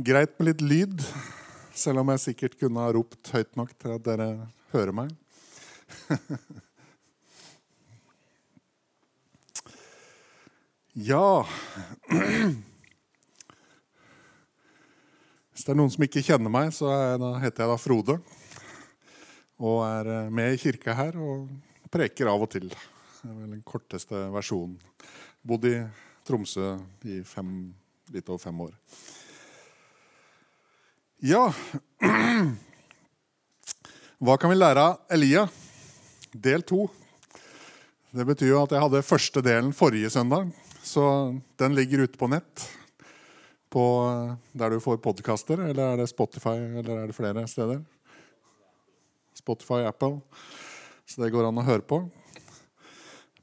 greit med litt lyd, selv om jeg sikkert kunne ha ropt høyt nok til at dere hører meg. ja Hvis det er noen som ikke kjenner meg, så da heter jeg da Frode. Og er eh, med i kirka her og preker av og til. Det er vel den korteste versjonen. Bodd i Tromsø i fem, litt over fem år. Ja Hva kan vi lære av Elia? Del to. Det betyr jo at jeg hadde første delen forrige søndag, så den ligger ute på nett. På der du får podkaster, eller er det Spotify, eller er det flere steder? Spotify, Apple. Så det går an å høre på.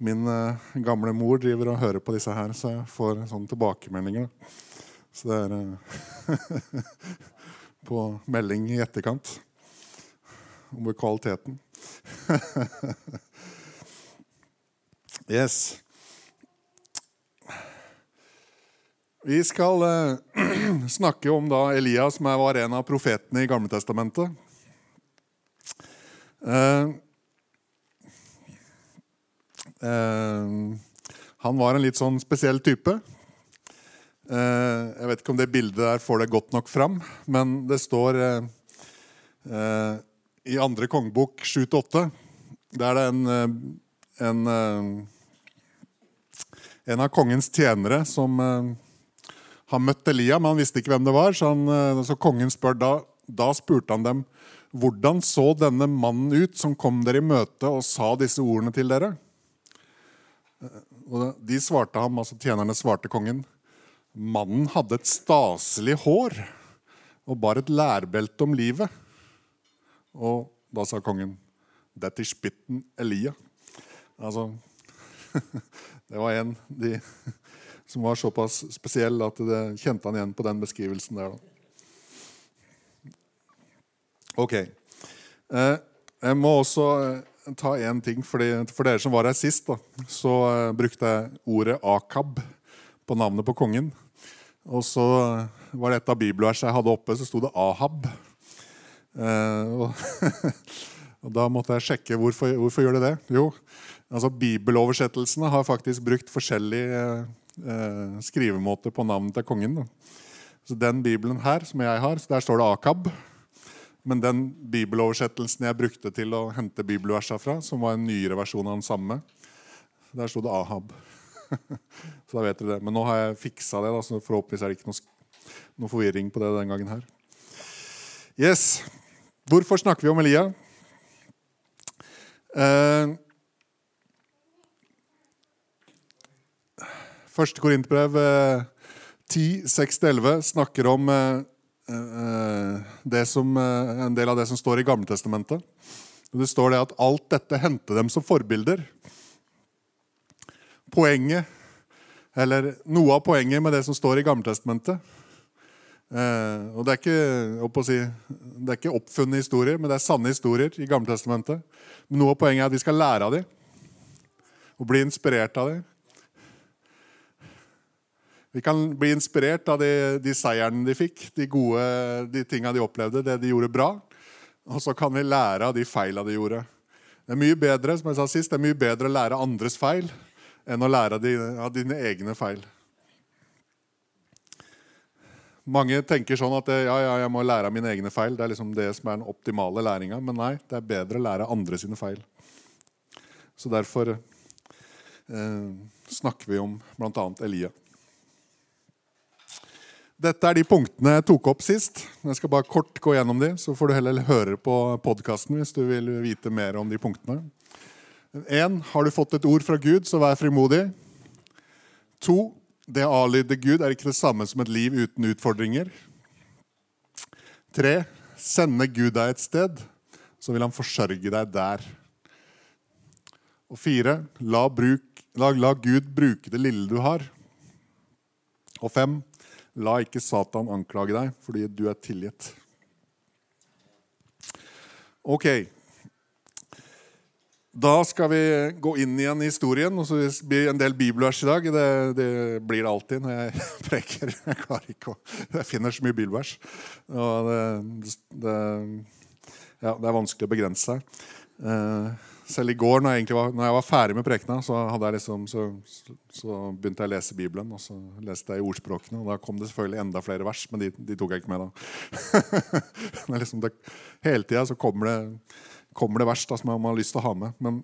Min uh, gamle mor driver og hører på disse her, så jeg får sånne tilbakemeldinger. Så det er uh, på melding i etterkant om kvaliteten. yes. Vi skal uh, snakke om da Elias, som var en av profetene i Gamletestamentet. Uh, uh, han var en litt sånn spesiell type. Uh, jeg vet ikke om det bildet der får det godt nok fram, men det står i andre kongebok 7-8. Der er det en, en, en av kongens tjenere som har møtt Elia, men han visste ikke hvem det var. Så, han, så kongen spør da, da spurte han dem hvordan så denne mannen ut som kom dere i møte og sa disse ordene til dere? De svarte ham, altså Tjenerne svarte kongen. Mannen hadde et staselig hår og bar et lærbelte om livet. Og da sa kongen, 'Dette er spitten Elia'. Altså Det var en de, som var såpass spesiell at det kjente han igjen på den beskrivelsen der. Ok. Eh, jeg må også eh, ta én ting. Fordi, for dere som var her sist, da, så eh, brukte jeg ordet Akab på navnet på kongen. Og så var det et av bibelversene jeg hadde oppe, så sto det Ahab. og, og da måtte jeg sjekke hvorfor, hvorfor gjør det det. Jo, altså Bibeloversettelsene har faktisk brukt forskjellige eh, skrivemåter på navnet til kongen. Så Den bibelen her, som jeg har, der står det Akab. Men den bibeloversettelsen jeg brukte til å hente bibelversa fra, som var en nyere versjon av den samme, der sto det Ahab. så da vet dere det. Men nå har jeg fiksa det, da, så forhåpentligvis er det ikke noe, noe forvirring på det den gangen her. Yes. Hvorfor snakker vi om Elia? Eh, Første Korintbrev eh, 10, 6-11 snakker om eh, Eh, som, eh, en del av det som står i Gamletestamentet. Det står det at alt dette hendte dem som forbilder. Poenget, eller noe av poenget med det som står i Gammeltestamentet. eh, og det er, ikke, si, det er ikke oppfunne historier, men det er sanne historier i Gamletestamentet. Noe av poenget er at vi skal lære av dem og bli inspirert av dem. Vi kan bli inspirert av de, de seierne de fikk, de gode de tinga de opplevde, det de gjorde bra. Og så kan vi lære av de feila de gjorde. Det er mye bedre som jeg sa sist, det er mye bedre å lære andres feil enn å lære av, dine egne feil. Mange tenker sånn at ja, ja, jeg må lære av mine egne feil. Det er liksom det som er den optimale læringa. Men nei, det er bedre å lære andre sine feil. Så derfor eh, snakker vi om bl.a. Elia. Dette er de punktene jeg tok opp sist. Jeg skal bare kort gå gjennom de, så får du heller høre på podkasten hvis du vil vite mer om de punktene. En, Har du fått et ord fra Gud, så vær frimodig. To, Det å adlyde Gud er ikke det samme som et liv uten utfordringer. Tre, Sende Gud deg et sted, så vil han forsørge deg der. Og fire, La, bruk, la, la Gud bruke det lille du har. Og fem, La ikke Satan anklage deg fordi du er tilgitt. Ok. Da skal vi gå inn igjen i historien. og så blir en del bibelvers i dag. Det, det blir det alltid når jeg preker. Jeg klarer ikke å Jeg finner så mye bibelvers. Og det, det, ja, det er vanskelig å begrense seg. Eh, selv i går, når jeg, var, når jeg var ferdig med prekena, så, liksom, så, så, begynte jeg å lese Bibelen. Og så leste jeg i ordspråkene, og da kom det selvfølgelig enda flere vers. Men de, de tok jeg ikke med da. men liksom hele tida så kommer det kommer det verst da, som man har lyst til å ha med. Men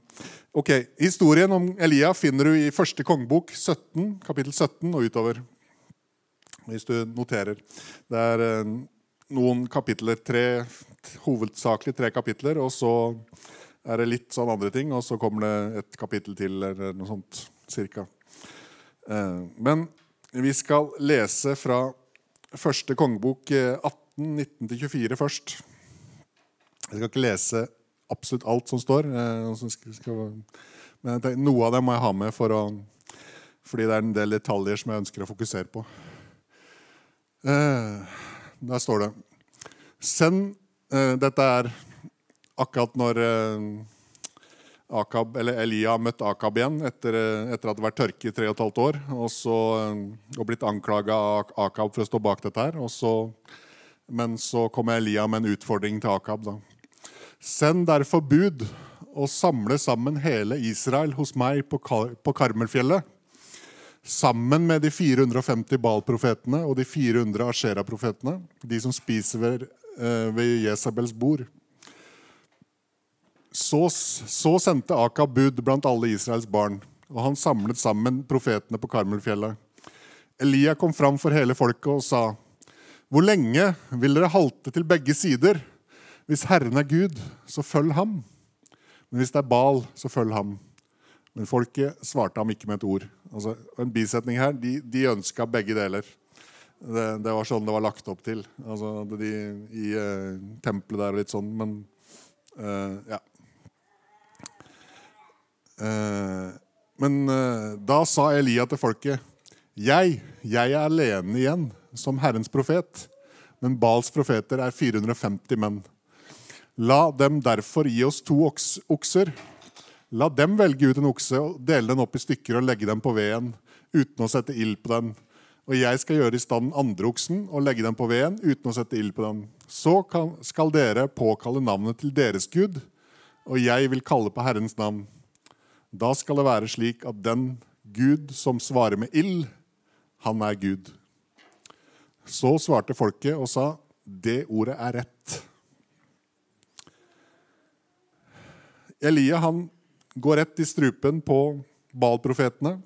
ok, Historien om Elia finner du i første kongebok, 17, kapittel 17 og utover. Hvis du noterer. Det er eh, noen kapitler, tre, hovedsakelig tre kapitler, og så er det litt sånn andre ting, og så kommer det et kapittel til, eller noe sånt cirka. Eh, men vi skal lese fra første kongebok 18, eh, 19-24 først. Jeg skal ikke lese absolutt alt som står. Eh, men noe av det må jeg ha med for å, fordi det er en del detaljer som jeg ønsker å fokusere på. Eh, der står det Send eh, Dette er akkurat når Akab, eller Elia møtte Akab igjen etter, etter at det vært tørke i tre og et halvt år. Og, så, og blitt anklaga av Akab for å stå bak dette her. Så, men så kommer Elia med en utfordring til Akab. da. Send derfor bud og samle sammen hele Israel hos meg på, Kar på Karmelfjellet. Sammen med de 450 Baal-profetene og de 400 Ashera-profetene. De som spiser ved, eh, ved Jesabels bord. Så, så, sendte Akab bud blant alle Israels barn, og han samlet sammen profetene på Karmelfjellet. Elia kom fram for hele folket og sa, Hvor lenge vil dere halte til begge sider? Hvis Herren er Gud, så følg ham. Men hvis det er Bal, så følg ham. Men folket svarte ham ikke med et ord. Altså, en bisetning her, De, de ønska begge deler. Det, det, var sånn det var lagt opp til. Altså, de, I eh, tempelet der og litt sånn. Men eh, ja. Eh, men da sa Elia til folket, jeg, jeg er alene igjen som Herrens profet. Men Bals profeter er 450 menn. La dem derfor gi oss to okser. La dem velge ut en okse og dele den opp i stykker og legge dem på veden uten å sette ild på den. Og jeg skal gjøre i stand andre oksen og legge dem på veden uten å sette ild på den. Så skal dere påkalle navnet til deres Gud, og jeg vil kalle på Herrens navn. Da skal det være slik at den Gud som svarer med ild, han er Gud. Så svarte folket og sa, det ordet er rett. Elia han går rett i strupen på Baal-profetene.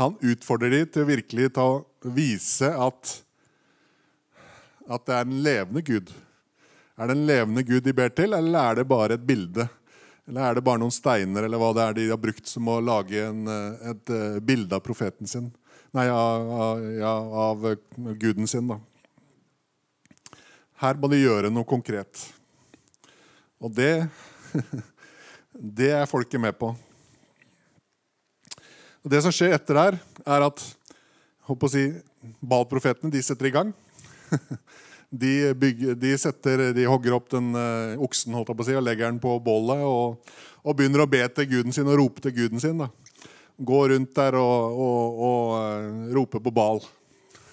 Han utfordrer dem til å virkelig ta, vise at, at det er en levende Gud. Er det en levende Gud de ber til, eller er det bare et bilde? Eller er det bare noen steiner eller hva det er de har brukt som å lage en, et eh, bilde av profeten sin? Nei, av, av, av guden sin, da. Her må de gjøre noe konkret. Og det Det er folket med på. Og det som skjer etter der, er at håper å si, Baal-profetene de setter i gang. De, bygger, de, setter, de hogger opp den uh, oksen holdt jeg på å si, og legger den på bålet og, og, begynner å be til guden sin og rope til guden sin. Da. Gå rundt der og, og, og uh, rope på Bal.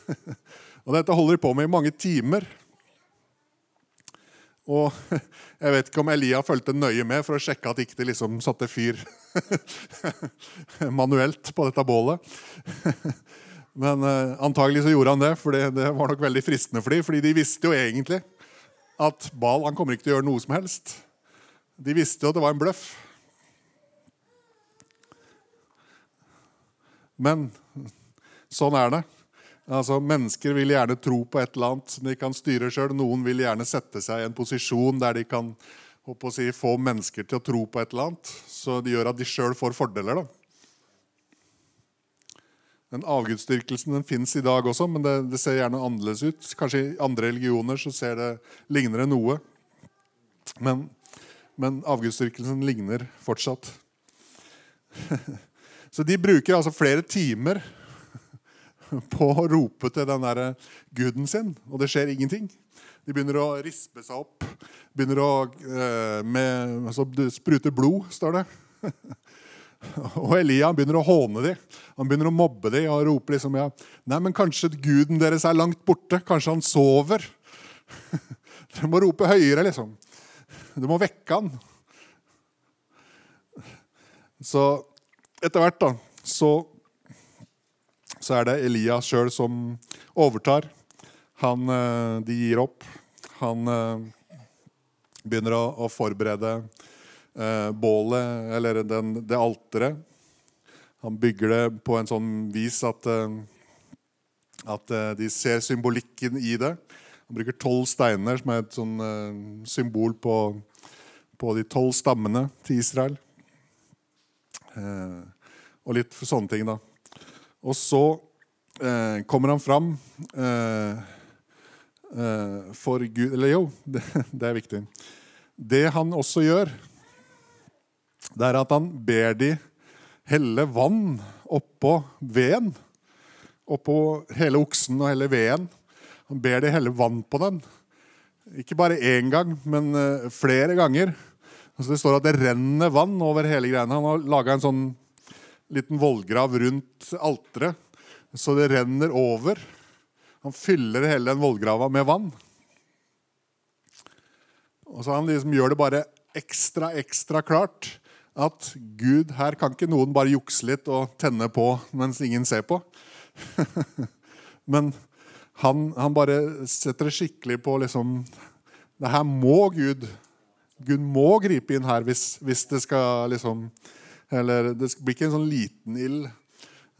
og Dette holder de på med i mange timer. Og jeg vet ikke om Elia fulgte nøye med for å sjekke at ikke de liksom satte fyr manuelt på dette bålet. Men uh, antagelig så gjorde han det, for det, det var nok veldig fristende for dem. fordi de visste jo egentlig at Bal han kommer ikke til å gjøre noe som helst. De visste jo at det var en bløff. Men sånn er det. Altså, Mennesker vil gjerne tro på et eller annet som de kan styre sjøl. Noen vil gjerne sette seg i en posisjon der de kan si, få mennesker til å tro på et eller annet. Så det gjør at de sjøl får fordeler. da. Den Avgudsdyrkelsen den fins i dag også, men det, det, ser gjerne annerledes ut. Kanskje i andre religioner så ser det, ligner det noe. Men, men avgudsdyrkelsen ligner fortsatt. så de bruker altså flere timer på å rope til den der guden sin, og det skjer ingenting. De begynner å rispe seg opp. Begynner å eh, med, altså, sprute blod, står det. og Elia begynner å håne dem. Han begynner å mobbe dem og rope liksom, ja, Nei, men kanskje guden deres er langt borte. Kanskje han sover. Dere må rope høyere, liksom. Du må vekke han. Så etter hvert da, så, så er det Elias sjøl som overtar. Han, eh, de gir opp. Han eh, begynner å, å forberede eh, bålet, eller den, det alteret. Han bygger det på en sånn vis at, at de ser symbolikken i det. Han bruker tolv steiner, som er et sånn symbol på, på de tolv stammene til Israel. Og litt for sånne ting, da. Og så eh, kommer han fram eh, Eh, for Gud Eller jo, det, det, er viktig. Det han også gjør, det er at han ber de helle vann oppå veden. Oppå hele oksen og hele veden. Han ber de helle vann på den. Ikke bare én gang, men eh, flere ganger. Altså det står at det renner vann over hele greiene. Han har laga en sånn liten vollgrav rundt alteret, så det renner over. Han fyller hele den vollgrava med vann. Og så Han liksom gjør det bare ekstra, ekstra klart at Gud, her kan ikke noen bare jukse litt og tenne på mens ingen ser på. Men han, han, bare setter det skikkelig på liksom Det her må Gud Gud må gripe inn her hvis, hvis det skal liksom Eller det blir ikke en sånn liten ild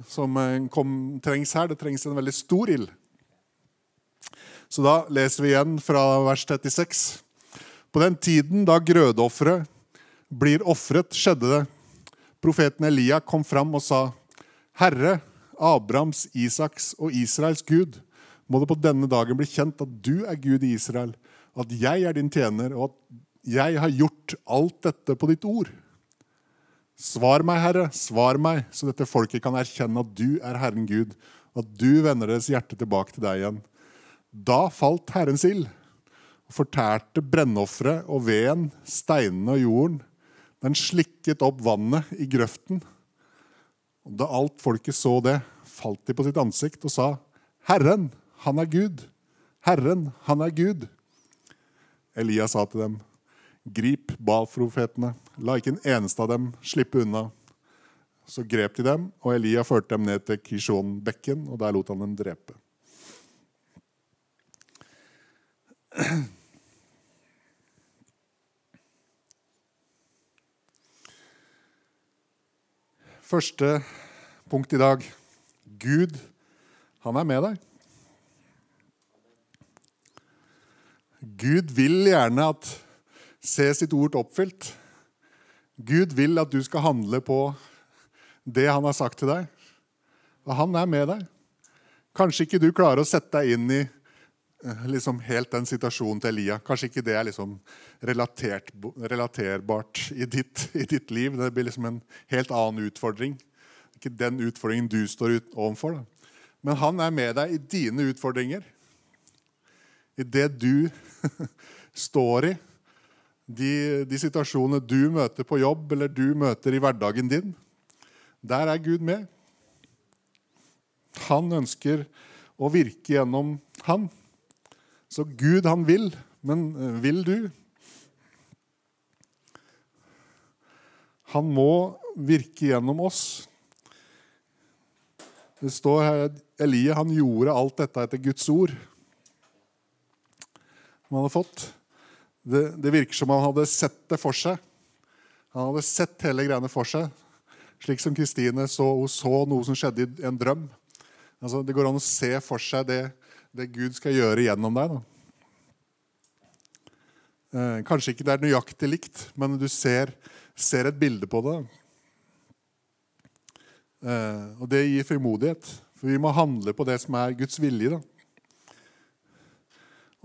som eh, kom, trengs her. Det trengs en veldig stor ild. Så da leser vi igjen fra vers 36. På den tiden da grødofferet blir ofret, skjedde det. Profeten Elia kom fram og sa, Herre, Abrahams, Isaks og Israels Gud, må det på denne dagen bli kjent at du er Gud i Israel, at jeg er din tjener, og at jeg har gjort alt dette på ditt ord. Svar meg, Herre, svar meg, så dette folket kan erkjenne at du er Herren Gud, og at du vender deres hjerte tilbake til deg igjen. Da falt Herrens ild og fortærte brennofferet og veden, steinene og jorden. Den slikket opp vannet i grøften. Og da alt folket så det, falt de på sitt ansikt og sa, Herren, han er Gud. Herren, han er Gud. Elias sa til dem, Grip Baal-profetene, la ikke en eneste av dem slippe unna. Så grep de dem, og Elia førte dem ned til Kishon-bekken, og der lot han dem drepe. Første punkt i dag Gud, han er med deg. Gud vil gjerne at se sitt ord oppfylt. Gud vil at du skal handle på det han har sagt til deg. Og han er med deg. Kanskje ikke du klarer å sette deg inn i Eh, liksom helt den situasjonen til Elia. Kanskje ikke det er liksom relaterbart i ditt, i ditt, liv. Det blir liksom en helt annen utfordring. Ikke den utfordringen du står ut overfor. Da. Men han er med deg i dine utfordringer. I det du står i. De, de situasjonene du møter på jobb, eller du møter i hverdagen din. Der er Gud med. Han ønsker å virke gjennom han. Så Gud, han vil, men eh, vil du? Han må virke gjennom oss. Det står her Elie han gjorde alt dette etter Guds ord. Han hadde fått. Det, det, virker som han hadde sett det for seg. Han hadde sett hele greiene for seg. Slik som Kristine så, så noe som skjedde i en drøm. Altså, det går an å se for seg det det Gud skal gjøre gjennom deg. Eh, kanskje ikke det er nøyaktig likt, men du ser, ser et bilde på det. Eh, og det gir frimodighet, for vi må handle på det som er Guds vilje. Da.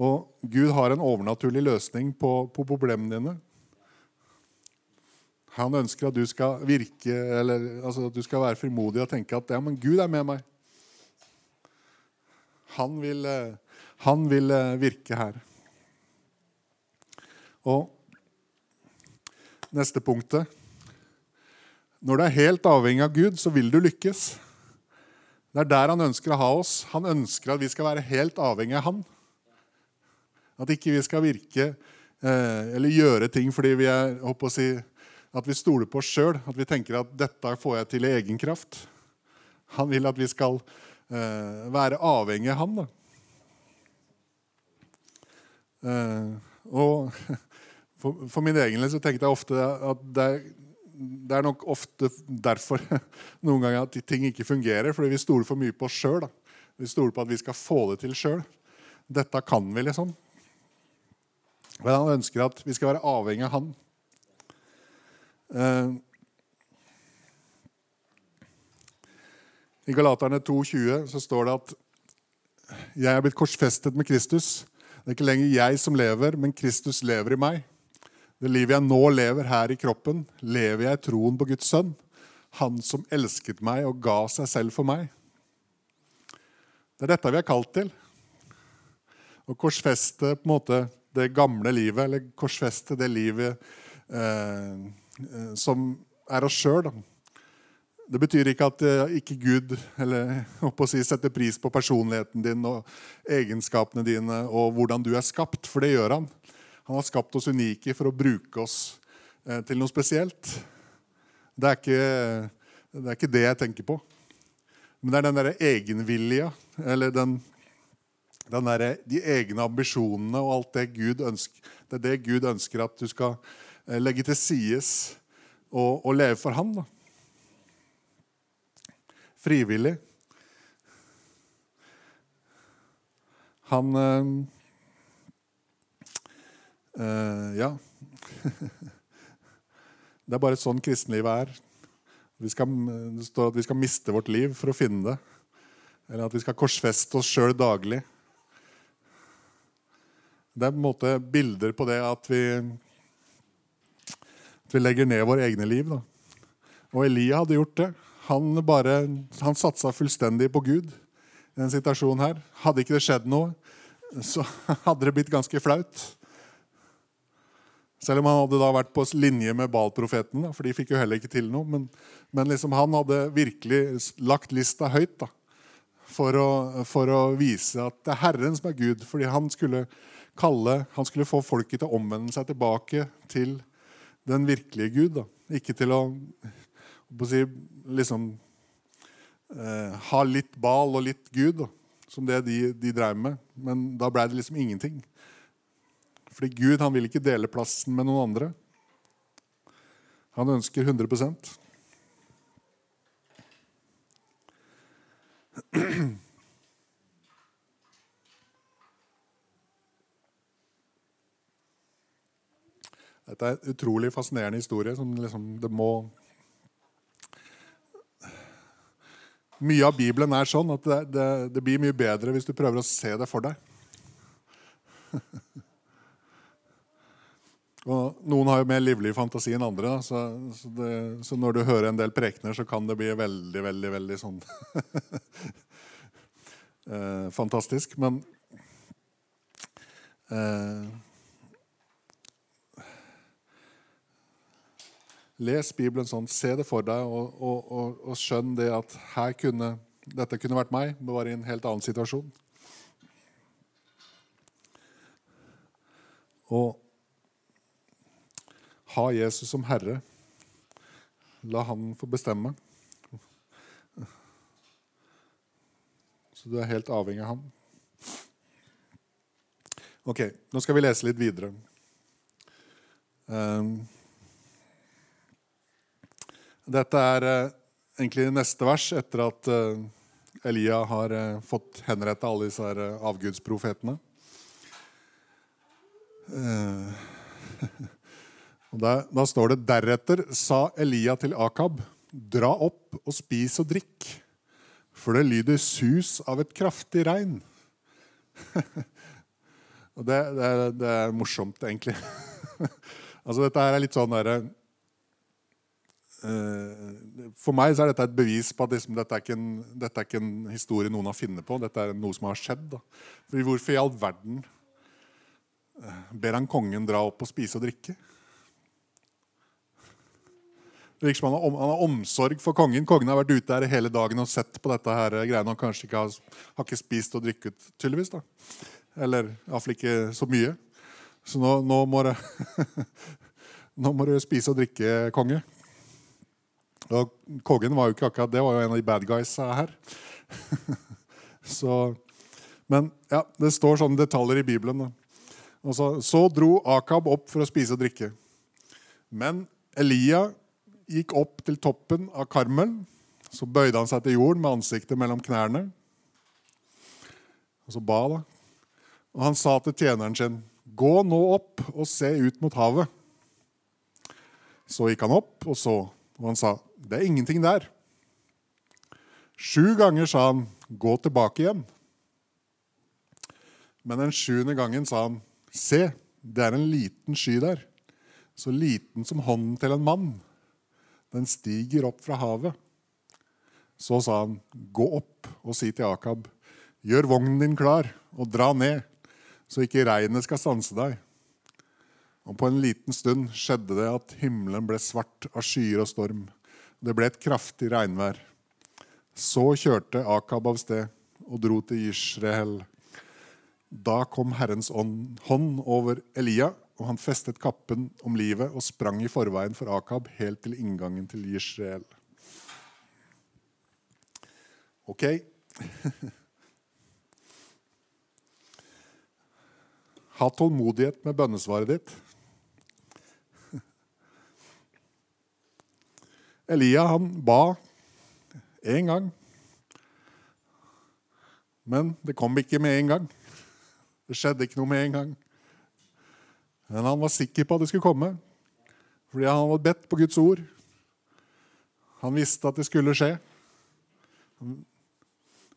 Og Gud har en overnaturlig løsning på, på problemene dine. Han ønsker at du skal virke, eller altså at du skal være frimodig og tenke at ja, men Gud er med meg. Han vil, eh, han vil eh, virke her. Og neste punktet Når du er helt avhengig av Gud, så vil du lykkes. Det er der han ønsker å ha oss. Han ønsker at vi skal være helt avhengig av han. At ikke vi skal virke eh, eller gjøre ting fordi vi er, å si, at vi stoler på oss sjøl. At vi tenker at 'dette får jeg til i egen kraft'. Han vil at vi skal eh, være avhengig av han. Eh, og for, for, min egen del så tenkte jeg ofte at det er, det er nok ofte derfor noen ganger at ting ikke fungerer. Fordi vi stoler for mye på oss sjøl. Vi stoler på at vi skal få det til sjøl. Dette kan vi, liksom. Men han ønsker at vi skal være avhengig av han. Uh, I Galaterne 2,20 så står det at jeg er blitt korsfestet med Kristus. Det er ikke lenger jeg som lever, men Kristus lever i meg. Det livet jeg nå lever her i kroppen, lever jeg i troen på Guds sønn. Han som elsket meg og ga seg selv for meg. Det er dette vi er kalt til. Å korsfeste på en måte det gamle livet, eller korsfeste det livet eh, eh som er oss sjøl. Det betyr ikke at uh, ikke Gud eller, si, setter pris på personligheten din og egenskapene dine og hvordan du er skapt, for det gjør han. Han har skapt oss unike for å bruke oss eh, til noe spesielt. Det er, ikke, det er, ikke, det jeg tenker på. Men det er den derre egenvilja, eller den der, de egne ambisjonene og alt det Gud ønsker. Det er det Gud ønsker at du skal uh, legge til sides og, og leve for Han. da frivillig. Han øh, øh, Ja. det er bare sånn kristenlivet er. Skal, det står at vi skal miste vårt liv for å finne det. Eller at vi skal korsfeste oss sjøl daglig. Det er på en måte bilder på det at vi, at vi legger ned våre egne liv. Da. Og Elia hadde gjort det. Han, bare, han satsa fullstendig på Gud i denne situasjonen her. Hadde ikke det skjedd noe, så hadde det blitt ganske flaut. Selv om han hadde da vært på linje med Baal-profeten, for de fikk jo heller ikke til noe. Men, men liksom han hadde virkelig lagt lista høyt da, for å, for å, vise at det er Herren som er Gud. Fordi han skulle, kalle, han skulle få folket til å omvende seg tilbake til den virkelige Gud. Da. Ikke til å å si, liksom eh, ha litt bal og litt Gud, da, som det de, de drev med. Men da ble det liksom ingenting. Fordi Gud han vil ikke dele plassen med noen andre. Han ønsker 100 Dette er en utrolig fascinerende historie som liksom, det må Mye av Bibelen er sånn at det, det, det, blir mye bedre hvis du prøver å se det for deg. Og Noen har jo mer livlig fantasi enn andre, så, så, det, så, når du hører en del prekener, så kan det bli veldig, veldig, veldig sånn eh, fantastisk. Men eh, Les Bibelen sånn, se det for deg, og, og, og, og skjønn det at kunne, dette kunne vært meg, men var i en helt annen situasjon. Og ha Jesus som herre. La han få bestemme. Så du er helt avhengig av ham. Ok, nå skal vi lese litt videre. Um, dette er eh, egentlig neste vers etter at eh, Elia har eh, fått henretta alle disse her, avgudsprofetene. Da, da står det deretter sa Elia til Akab, dra opp og spis og drikk, for det lyder sus av et kraftig regn. og det, det, det, er morsomt, egentlig. altså Dette her er litt sånn derre eh, For meg er dette et bevis på at liksom, dette, er en, dette er ikke en historie noen har funnet på. Dette er noe som har skjedd. Hvorfor i all verden eh, ber han kongen dra opp og spise og drikke? Det virker som han har, om, han har omsorg for kongen. Kongen har vært ute her hele dagen og sett på dette her greiene. Han kanskje ikke har, har ikke spist og drikket, tydeligvis. da. Eller iallfall ikke så mye. Så nå må det Nå må du spise og drikke, konge. Og kongen var jo ikke akkurat det, var jo en av de bad guysa her. så, men ja, det står sånne detaljer i Bibelen. Så, så dro Akab opp for å spise og drikke. Men Elia gikk opp til toppen av Karmel. Så bøyde han seg til jorden med ansiktet mellom knærne. Og så ba, da. Og han sa til tjeneren sin, 'Gå nå opp og se ut mot havet.' Så gikk han opp og så, og han sa, 'Det er ingenting der'. Sju ganger sa han, 'Gå tilbake igjen'. Men den sjuende gangen sa han, 'Se, det er en liten sky der, så liten som hånden til en mann.' Den stiger opp fra havet. Så sa han, 'Gå opp og si til Akab:" 'Gjør vognen din klar, og dra ned, så ikke regnet skal stanse deg.' Og på en liten stund skjedde det at himmelen ble svart av skyer og storm. Det ble et kraftig regnvær. Så kjørte Akab av sted og dro til Israel. Da kom Herrens hånd over Elia, og han festet kappen om livet og sprang i forveien for Akab helt til inngangen til Israel. Ok. Ha tålmodighet med bønnesvaret ditt. Elia han ba én gang. Men det kom ikke med en gang. Det skjedde ikke noe med en gang. Men han var sikker på at det skulle komme, fordi han hadde bedt på Guds ord. Han visste at det skulle skje.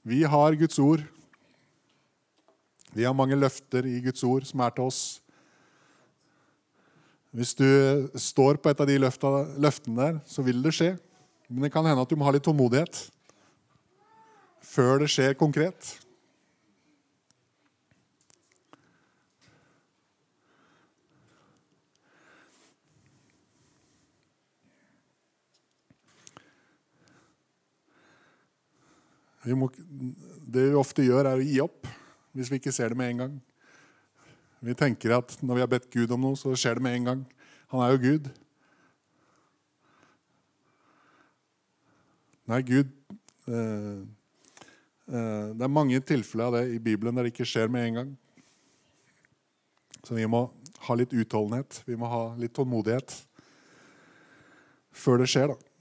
Vi har Guds ord. Vi har mange løfter i Guds ord som er til oss. Hvis du står på et av de løftene der, så vil det skje. Men det kan hende at du må ha litt tålmodighet før det skjer konkret. Må, det vi ofte gjør, er å gi opp hvis vi ikke ser det med en gang. Vi tenker at når vi har bedt Gud om noe, så skjer det med en gang. Han er jo Gud. Nei, Gud eh, eh, Det er mange tilfeller av det i Bibelen der det ikke skjer med en gang. Så vi må ha litt utholdenhet. Vi må ha litt tålmodighet før det skjer, da.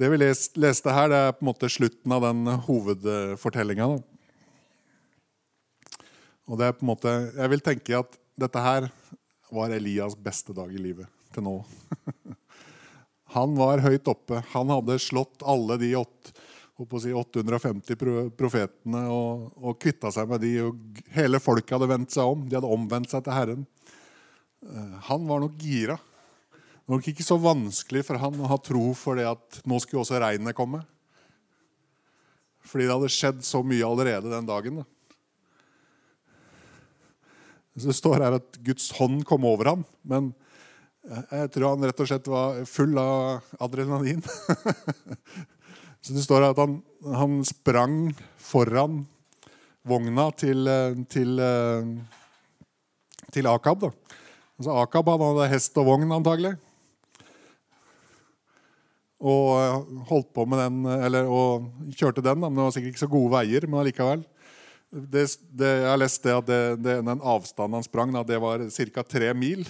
Det vi leste her, det er på en måte slutten av den hovedfortellinga. Og det er på en måte, Jeg vil tenke at dette her var Elias beste dag i livet til nå. Han var høyt oppe. Han hadde slått alle de 850 profetene og, og kvitta seg med de. og Hele folket hadde vendt seg om. De hadde omvendt seg til Herren. Eh, han var nok gira. Det var nok ikke så vanskelig for han å ha tro for det at nå skulle også regnet komme. Fordi det hadde skjedd så mye allerede den dagen. Da. Så Det står her at Guds hånd kom over ham, men jeg tror han rett og slett var full av adrenalin. Så det står her at han, han sprang foran vogna til, til, til Akab. Da. Altså Akab hadde hest og vogn, antagelig og eh, holdt på med den, eller, og kjørte den. Men det var sikkert ikke så gode veier, men allikevel. Det, det, jeg har lest det at det, det, den avstanden han sprang, da, det var ca. tre mil.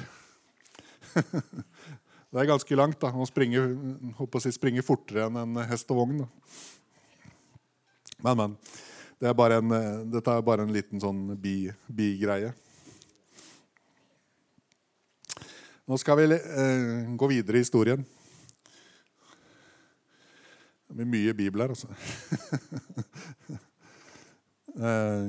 det er ganske langt da, å springe, å si, springe fortere enn en hest og vogn. Da. Men, men. Det er en, dette er bare en liten sånn bigreie. Bi Nå skal vi eh, gå videre i historien. Det blir mye bibler, altså. Eh,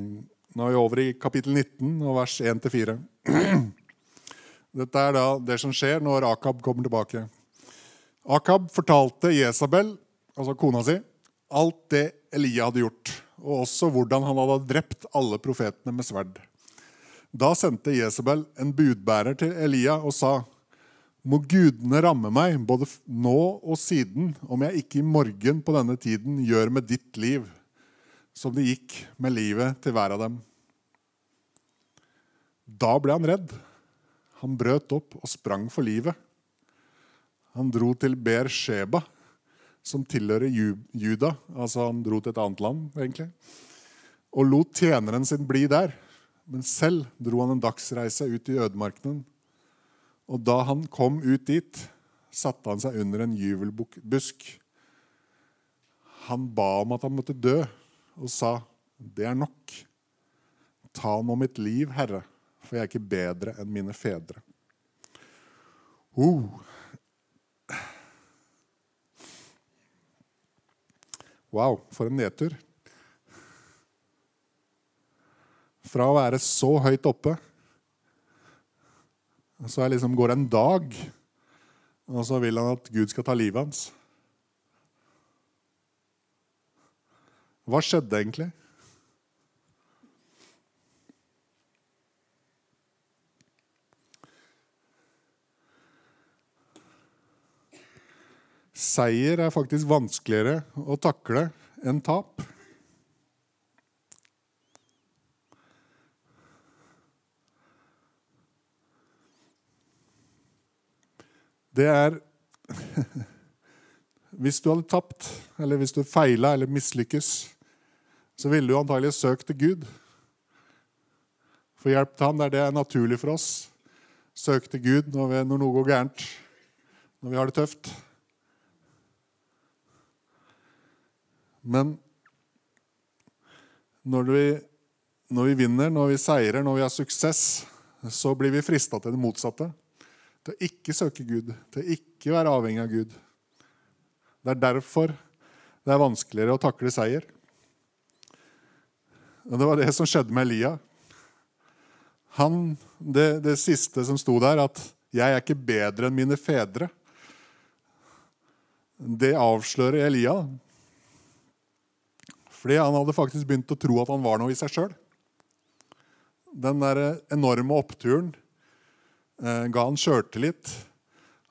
nå er vi over i kapittel 19 og vers 1-4. Dette er da det som skjer når Akab kommer tilbake. Akab fortalte Jesabel, altså kona si, alt det Elia hadde gjort, og også hvordan han hadde drept alle profetene med sverd. Da sendte Jesabel en budbærer til Elia og sa:" Må gudene ramme meg, både nå og siden, om jeg ikke i morgen på denne tiden gjør med ditt liv som det gikk med livet til hver av dem. Da ble han redd. Han brøt opp og sprang for livet. Han dro til Ber Sheba, som tilhører Juda. Altså han dro til et annet land, egentlig. Og lot tjeneren sin bli der. Men selv dro han en dagsreise ut i ødemarkenen og da han kom ut dit, satte han seg under en juvelbusk. Han ba om at han måtte dø, og sa, 'Det er nok. Ta nå mitt liv, Herre, for jeg er ikke bedre enn mine fedre.' Oh. Wow, for en nedtur. Fra å være så høyt oppe så liksom går det en dag, og så vil han at Gud skal ta livet hans. Hva skjedde egentlig? Seier er faktisk vanskeligere å takle enn tap. Det er Hvis du hadde tapt, eller hvis du feila eller mislykkes, så ville du antagelig søkt til Gud. For hjelp til ham der er det er naturlig for oss. Søke til Gud når, vi, når noe går gærent, når vi har det tøft. Men når vi, når vi vinner, når vi seirer, når vi har suksess, så blir vi frista til det motsatte til å ikke søke Gud, til å ikke være avhengig av Gud. Det er derfor det er vanskeligere å takle seier. Og Det var det som skjedde med Elia. Han, det, det siste som sto der, at 'jeg er ikke bedre enn mine fedre', det avslører Elia. Fordi han hadde faktisk begynt å tro at han var noe i seg sjøl. Den der enorme oppturen ga han sjøltillit.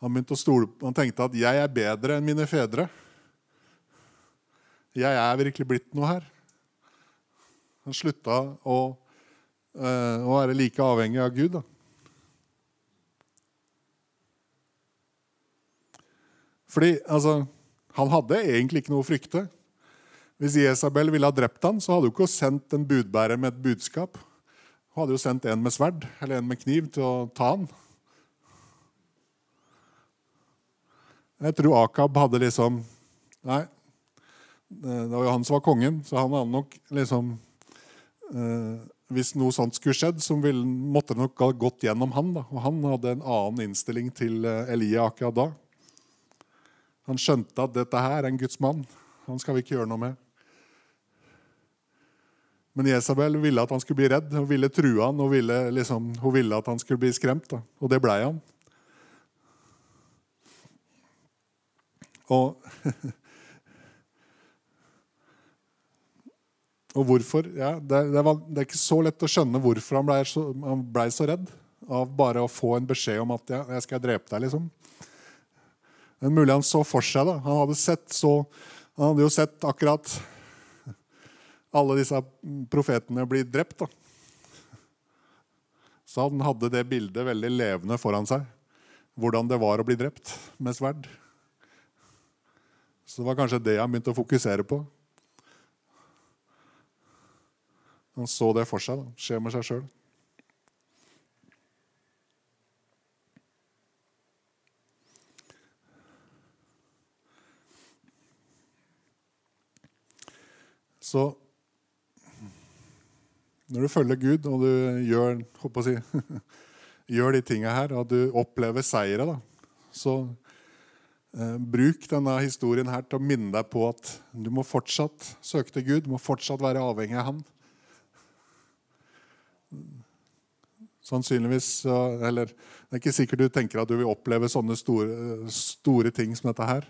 Han, begynte å stole, han tenkte at 'jeg er bedre enn mine fedre'. Jeg er virkelig blitt noe her. Han slutta å, eh, å være like avhengig av Gud. Da. Fordi altså, han hadde egentlig ikke noe å frykte. Hvis Jesabel ville ha drept han, så hadde hun ikke sendt en budbærer med et budskap. Hun hadde jo sendt en med sverd eller en med kniv til å ta han. Jeg tror Akab hadde liksom Nei, det var jo han som var kongen, så han hadde nok liksom eh, Hvis noe sånt skulle skjedd, så ville, måtte det nok ha gått gjennom han. Da. Og han hadde en annen innstilling til eh, Elia akkurat da. Han skjønte at dette her er en Guds mann. Han skal vi ikke gjøre noe med. Men Jesabel ville at han skulle bli redd, hun ville true han, og ville, liksom, hun ville at han skulle bli skremt. Da. Og det blei han. Og, og hvorfor? Ja, det, det, var, det, er ikke så lett å skjønne hvorfor han blei så, ble så, redd av bare å få en beskjed om at ja, 'jeg skal drepe deg'. liksom. Er mulig han så for seg det. Han hadde, sett så, han hadde jo sett akkurat alle disse profetene bli drept. da. Så han hadde det bildet veldig levende foran seg. Hvordan det var å bli drept med sverd. Så det var kanskje det han begynte å fokusere på. Han så det for seg. da, Skje med seg sjøl. Så når du følger Gud, og du gjør, si, gjør de tinga her, og du opplever seire, da, så Eh, bruk denne historien her til å minne deg på at du må fortsatt søke til Gud. Du må fortsatt være avhengig av Han. Sannsynligvis Eller det er ikke sikkert du tenker at du vil oppleve sånne store, store ting som dette her.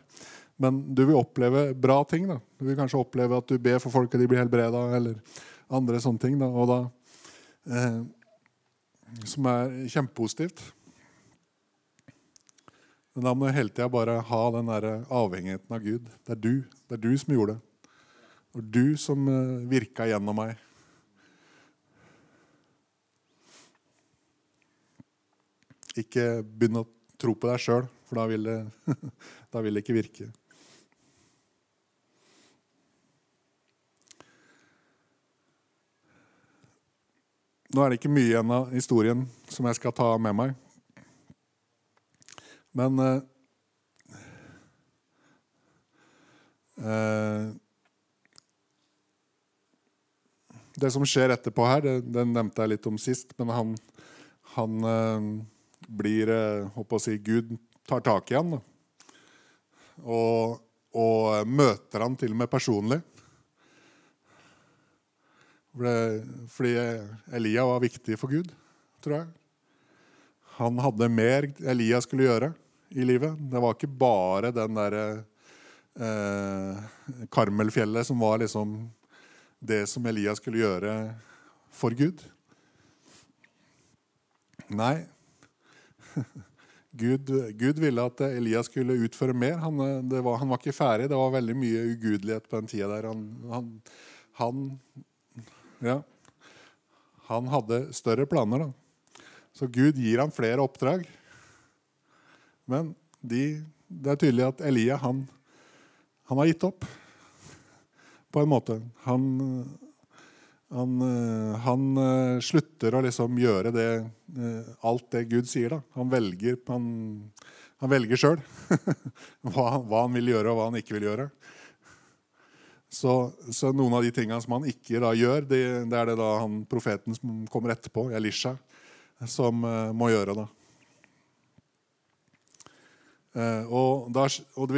Men du vil oppleve bra ting. da. Du vil kanskje oppleve at du ber for folk, og de blir helbreda, eller andre sånne ting. da. da eh, som er kjempepositivt. Men da må du hele tida bare ha den der avhengigheten av Gud. Det er du det er du som gjorde det. Og du som eh, virka gjennom meg. Ikke begynn å tro på deg sjøl, for da vil, det, da vil det ikke virke. Nå er det ikke mye igjen av historien som jeg skal ta med meg. Men eh, eh, Det som skjer etterpå her, det, det, nevnte jeg litt om sist, men han, han eh, blir Håper eh, å si Gud tar tak i han. Og, og, møter han til og med personlig. Fordi Elia var viktig for Gud, tror jeg. Han hadde mer Elia skulle gjøre i livet. Det var ikke bare den derre eh, Karmelfjellet som var liksom det som Elia skulle gjøre for Gud. Nei, Gud, Gud, ville at Elias skulle utføre mer. Han var, han, var, ikke ferdig. Det var veldig mye ugudelighet på den tida der. Han, han, ja, han hadde større planer, da. Så Gud gir ham flere oppdrag. Men de, det er tydelig at Elia han, har gitt opp, på en måte. Han, han, eh, han, eh, slutter å liksom gjøre det, eh, alt det Gud sier. Da. Han velger, han, han velger sjøl hva, hva, han vil gjøre, og hva han ikke vil gjøre. Så, så noen av de tingene som han ikke da gjør, det, det er det da han profeten som kommer etterpå, Elisha, som uh, må gjøre. da. Uh, og, der, og,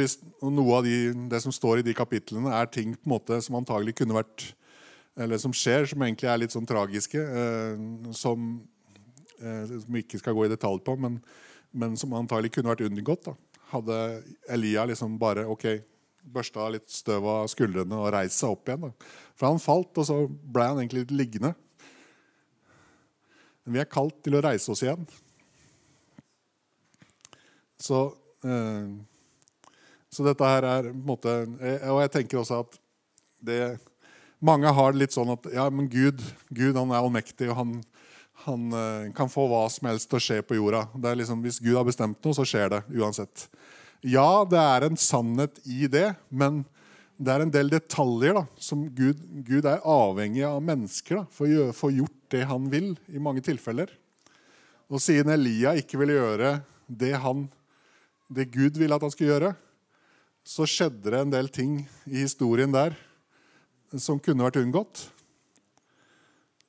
Noe av de, det som står i de kapitlene, er ting på en måte som antagelig kunne vært eller som skjer, som egentlig er litt sånn tragiske, eh, som, eh, som, vi ikke skal gå i detalj på, men, men som antagelig kunne vært unngått. Da. Hadde Elia liksom bare ok, børsta litt støv av skuldrene og reist seg opp igjen. Da. For han falt, og så ble han egentlig litt liggende. Men vi er kalt til å reise oss igjen. Så, eh, så dette her er på en måte Og jeg tenker også at det mange har det litt sånn at ja, men Gud, Gud han er allmektig, og han, han uh, kan få hva som helst til å skje på jorda. Det er liksom, Hvis Gud har bestemt noe, så skjer det uansett. Ja, det er en sannhet i det, men det er en del detaljer da, som Gud, Gud er avhengig av mennesker da, for å få gjort det han vil, i mange tilfeller. Og siden Elia ikke ville gjøre det, han, det Gud ville at han skulle gjøre, så skjedde det en del ting i historien der som kunne vært unngått.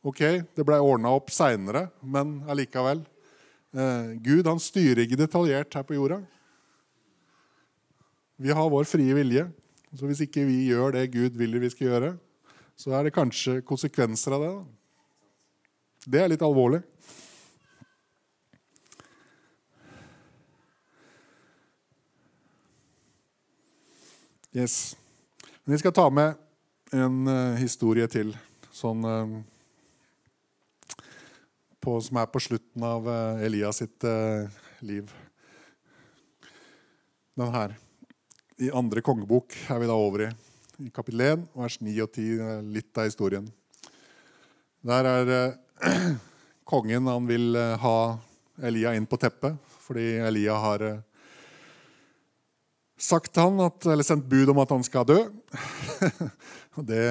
Ok, det ble ordna opp seinere, men allikevel. Eh, Gud han styrer ikke detaljert her på jorda. Vi har vår frie vilje. Så hvis ikke vi gjør det Gud vil vi skal gjøre, så er det kanskje konsekvenser av det. Da. Det er litt alvorlig. Yes. Men vi skal ta med en uh, historie til sånn uh, på, Som er på slutten av uh, Elias sitt liv. Den her. I andre kongebok er vi da over i. I kapittel 1, vers 9 og 10, litt av historien. Der er kongen Han vil ha Elia inn på teppet fordi Elia har sagt han at, eller sendt bud om at han skal dø. Og det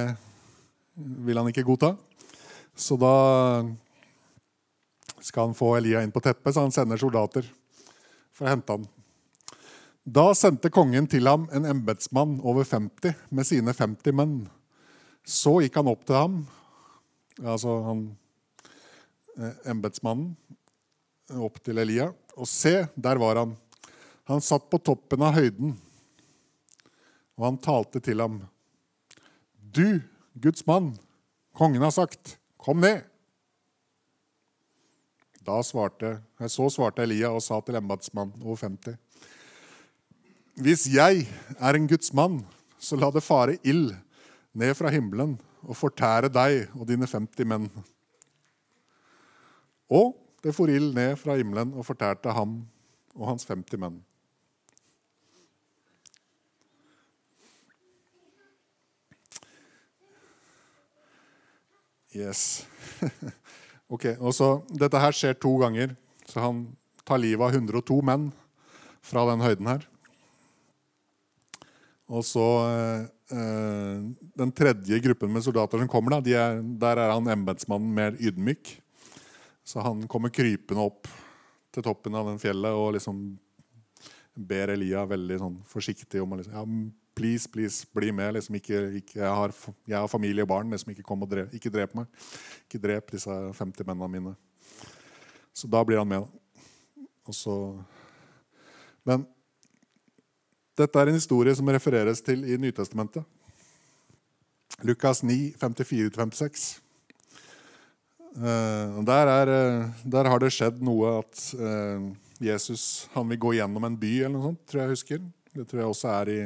vil han ikke godta. Så da skal han få Elia inn på teppet, så han sender soldater for å hente ham. Da sendte kongen til ham en embetsmann over 50 med sine 50 menn. Så gikk han opp til ham, altså han eh, embetsmannen, opp til Elia, og se, der var han. Han satt på toppen av høyden, og han talte til ham. Du, Guds mann, kongen har sagt, kom ned. Da svarte, så svarte Elia og sa til embetsmannen over 50. Hvis jeg er en Guds mann, så la det fare ild ned fra himmelen og fortære deg og dine 50 menn. Og det for ild ned fra himmelen og fortærte ham og hans 50 menn. Yes. ok, og så, Dette her skjer to ganger. Så han tar livet av 102 menn fra den høyden her. Og så eh, Den tredje gruppen med soldater som kommer, da, de er, der er han embetsmannen mer ydmyk. Så han kommer krypende opp til toppen av den fjellet og liksom ber Elia veldig sånn forsiktig om å liksom, ja, Please, please, bli med. Liksom ikke, ikke, jeg, har, jeg, har, familie og barn. Liksom ikke kom og drep, ikke drep meg. Ikke drep disse 50 mennene mine. Så da blir han med. Så, men dette er en historie som refereres til i Nytestamentet. Lukas 9, 54-56. Uh, der, er, uh, der, har det skjedd noe at uh, Jesus han vil gå gjennom en by, eller noe sånt, tror jeg jeg husker. Det tror jeg også er i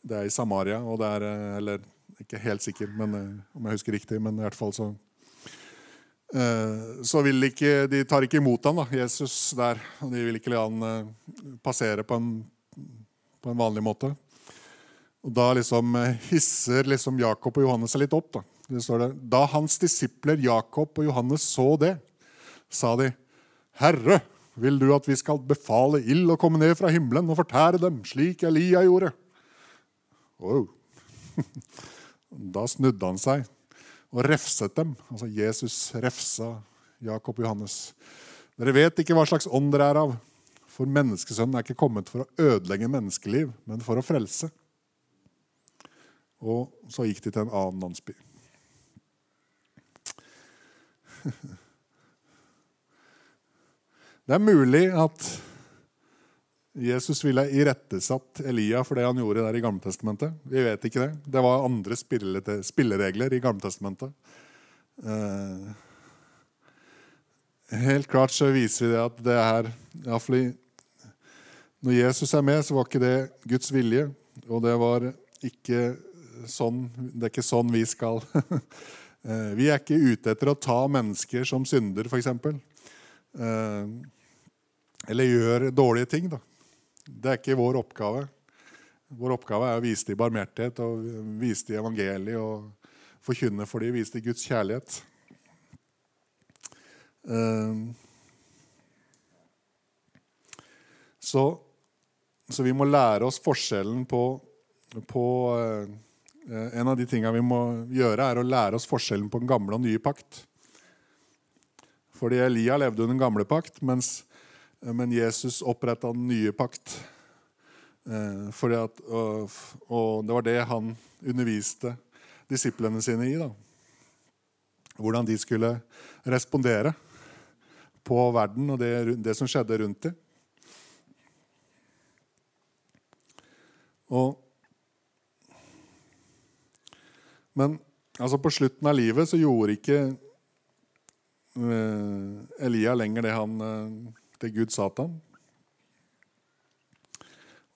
det er i Samaria, og det er eh, Eller ikke helt sikker, men, eh, om jeg husker riktig, men i hvert fall så eh, så vil ikke, De tar ikke imot ham, da, Jesus der. og De vil ikke la han passere på en, på en vanlig måte. Og Da liksom hisser liksom Jakob og Johannes seg litt opp. Da. Det står det, da hans disipler Jakob og Johannes så det, sa de, Herre, vil du at vi skal befale ild å komme ned fra himmelen og fortære dem, slik Elia gjorde? Wow. Da snudde han seg og refset dem. Altså Jesus refsa Jakob og Johannes. Dere vet ikke hva slags ånd dere er av, for menneskesønnen er ikke kommet for å ødelegge menneskeliv, men for å frelse. Og så gikk de til en annen landsby. Det er mulig at Jesus ville irettesatt Elia for det han gjorde der i Gammeltestamentet. Vi vet ikke det. Det var andre spilleregler i Gamletestamentet. Eh, helt klart så viser vi det at det er iallfall Når Jesus er med, så var ikke det Guds vilje. Og det var ikke sånn Det er ikke sånn vi skal. Eh, vi er ikke ute etter å ta mennesker som synder, f.eks. Eh, eller gjør dårlige ting. da. Det er ikke vår oppgave. Vår oppgave er å vise dem barmhjertighet og vise dem evangeliet og forkynne for dem, vise dem Guds kjærlighet. Ehm, så, så vi må lære oss forskjellen på, på eh, En av de tingene vi må gjøre, er å lære oss forskjellen på den gamle og nye pakt. Fordi Elia levde under den gamle pakt, mens men Jesus oppretta den nye pakt. Eh, at, og, og, det var det han underviste disiplene sine i. Da. Hvordan de skulle respondere på verden og det, det som skjedde rundt dem. Og, men altså på slutten av livet så gjorde ikke uh, Elia lenger det han eh, til Gud Satan.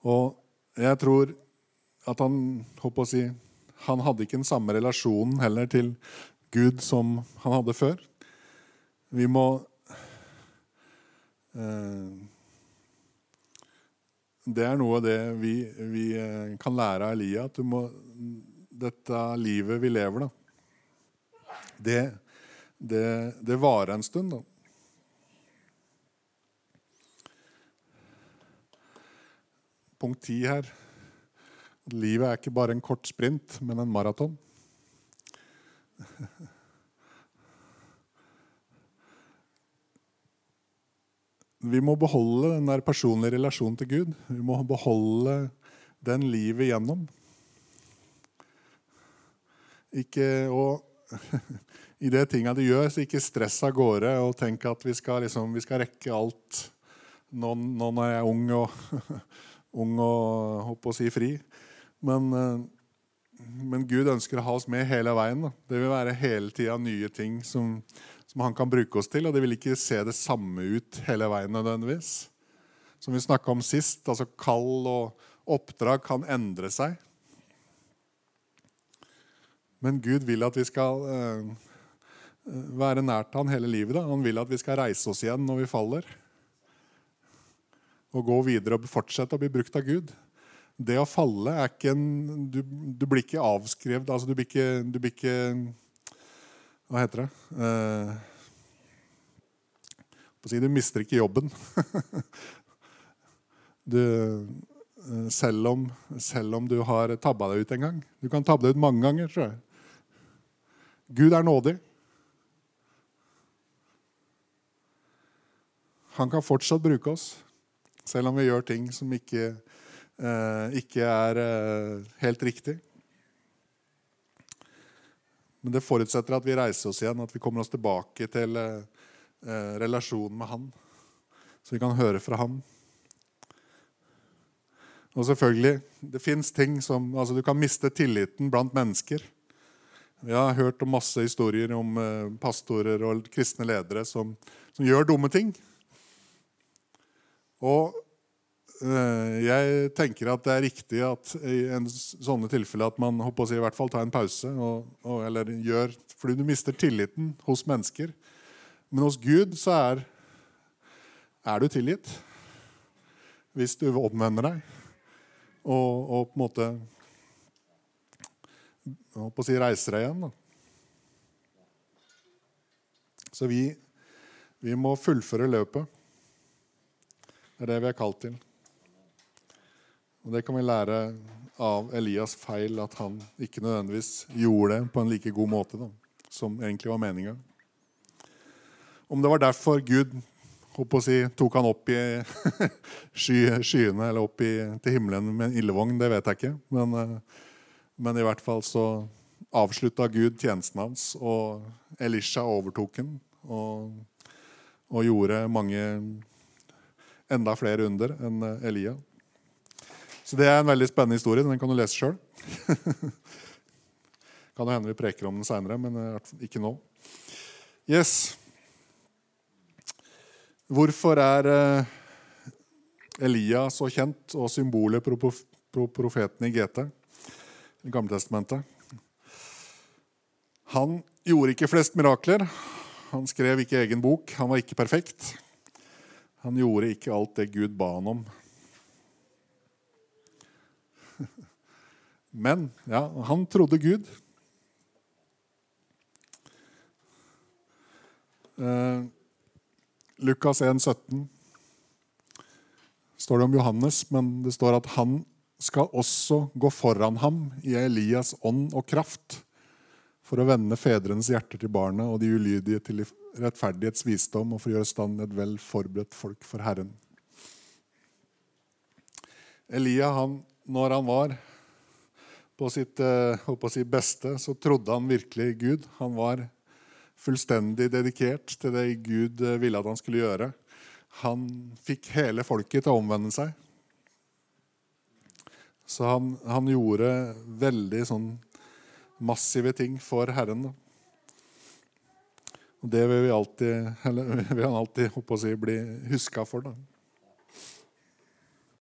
Og jeg tror at han håper å si, han hadde ikke den samme relasjonen heller til Gud som han hadde før. Vi må eh, Det er noe av det vi, vi, eh, kan lære av Elia. At må, dette livet vi lever, da, det, det, det varer en stund. da. Punkt 10 her. Livet er ikke bare en kort sprint, men en maraton. Vi må beholde den der personlige relasjonen til Gud. Vi må beholde den livet gjennom. Ikke å I det tinga du gjør, så ikke stress av gårde og tenk at vi skal, liksom, vi skal rekke alt. Nå, nå når jeg er ung og ung og håper å si fri. Men, eh, men, Gud ønsker å ha oss med hele veien. Da. Det vil være hele tida nye ting som, som han kan bruke oss til. Og det vil ikke se det samme ut hele veien nødvendigvis. Som vi snakka om sist, altså kall og oppdrag kan endre seg. Men Gud vil at vi skal uh, være nært han hele livet. Da. Han vil at vi skal reise oss igjen når vi faller. Og gå videre og fortsette å bli brukt av Gud. Det å falle er ikke en Du, du blir ikke avskrevet. Altså, du blir ikke, du blir ikke Hva heter det? Uh, du mister ikke jobben. du, eh, selv, om, selv om du har tabba deg ut en gang. Du kan tabbe deg ut mange ganger, tror jeg. Gud er nådig. Han kan fortsatt bruke oss, selv om vi gjør ting som ikke, eh, ikke er eh, helt riktig. Men det forutsetter at vi reiser oss igjen, at vi kommer oss tilbake til eh, relasjonen med Han. Så vi kan høre fra ham. Og selvfølgelig, det fins ting som altså Du kan miste tilliten blant mennesker. Vi har hørt om masse historier om pastorer og kristne ledere som, som gjør dumme ting. Og øh, jeg tenker at det er riktig at i en sånne tilfeller at man håper å si, i hvert fall tar en pause. Og, og, eller gjør, fordi du mister tilliten hos mennesker. Men hos Gud så er, er du tilgitt. Hvis du omvender deg og, og på en måte håper å si reiser deg igjen. Da. Så vi, vi må fullføre løpet. Det er det vi er kalt til. Og Det kan vi lære av Elias feil, at han ikke nødvendigvis gjorde det på en like god måte da, som egentlig var meninga. Om det var derfor Gud si, tok han opp i sky, skyene eller opp i, til himmelen med en ildvogn, det vet jeg ikke. Men uh, men i hvert fall så avslutta Gud tjenesten hans, og Elisha overtok den og, og, gjorde mange enda flere under enn Elia. Så det er en veldig spennende historie. Den kan du lese sjøl. kan hende vi preker om den seinere, men ikke nå. Yes. Hvorfor er eh, Elia så kjent og symbolet på profeten i GT? i Gamletestamentet. Han gjorde ikke flest mirakler. Han skrev ikke egen bok. Han var ikke perfekt. Han gjorde ikke alt det Gud ba han om. Men ja, han trodde Gud. Eh, Lukas 1, 17 står det om Johannes, men det står at han skal også gå foran ham i Elias ånd og kraft for å vende fedrenes hjerter til barnet og de ulydige til rettferdighets visdom og for å gjøre stand et vel forberedt folk for Herren. Elia, han, når han var på sitt eh, på si beste, så trodde han virkelig Gud. Han var fullstendig dedikert til det Gud eh, ville at han skulle gjøre. Han fikk hele folket til å omvende seg. Så han, han gjorde veldig sånn massive ting for Herren. Da. Det vil vi alltid, eller, vil han alltid si, bli huska for. da.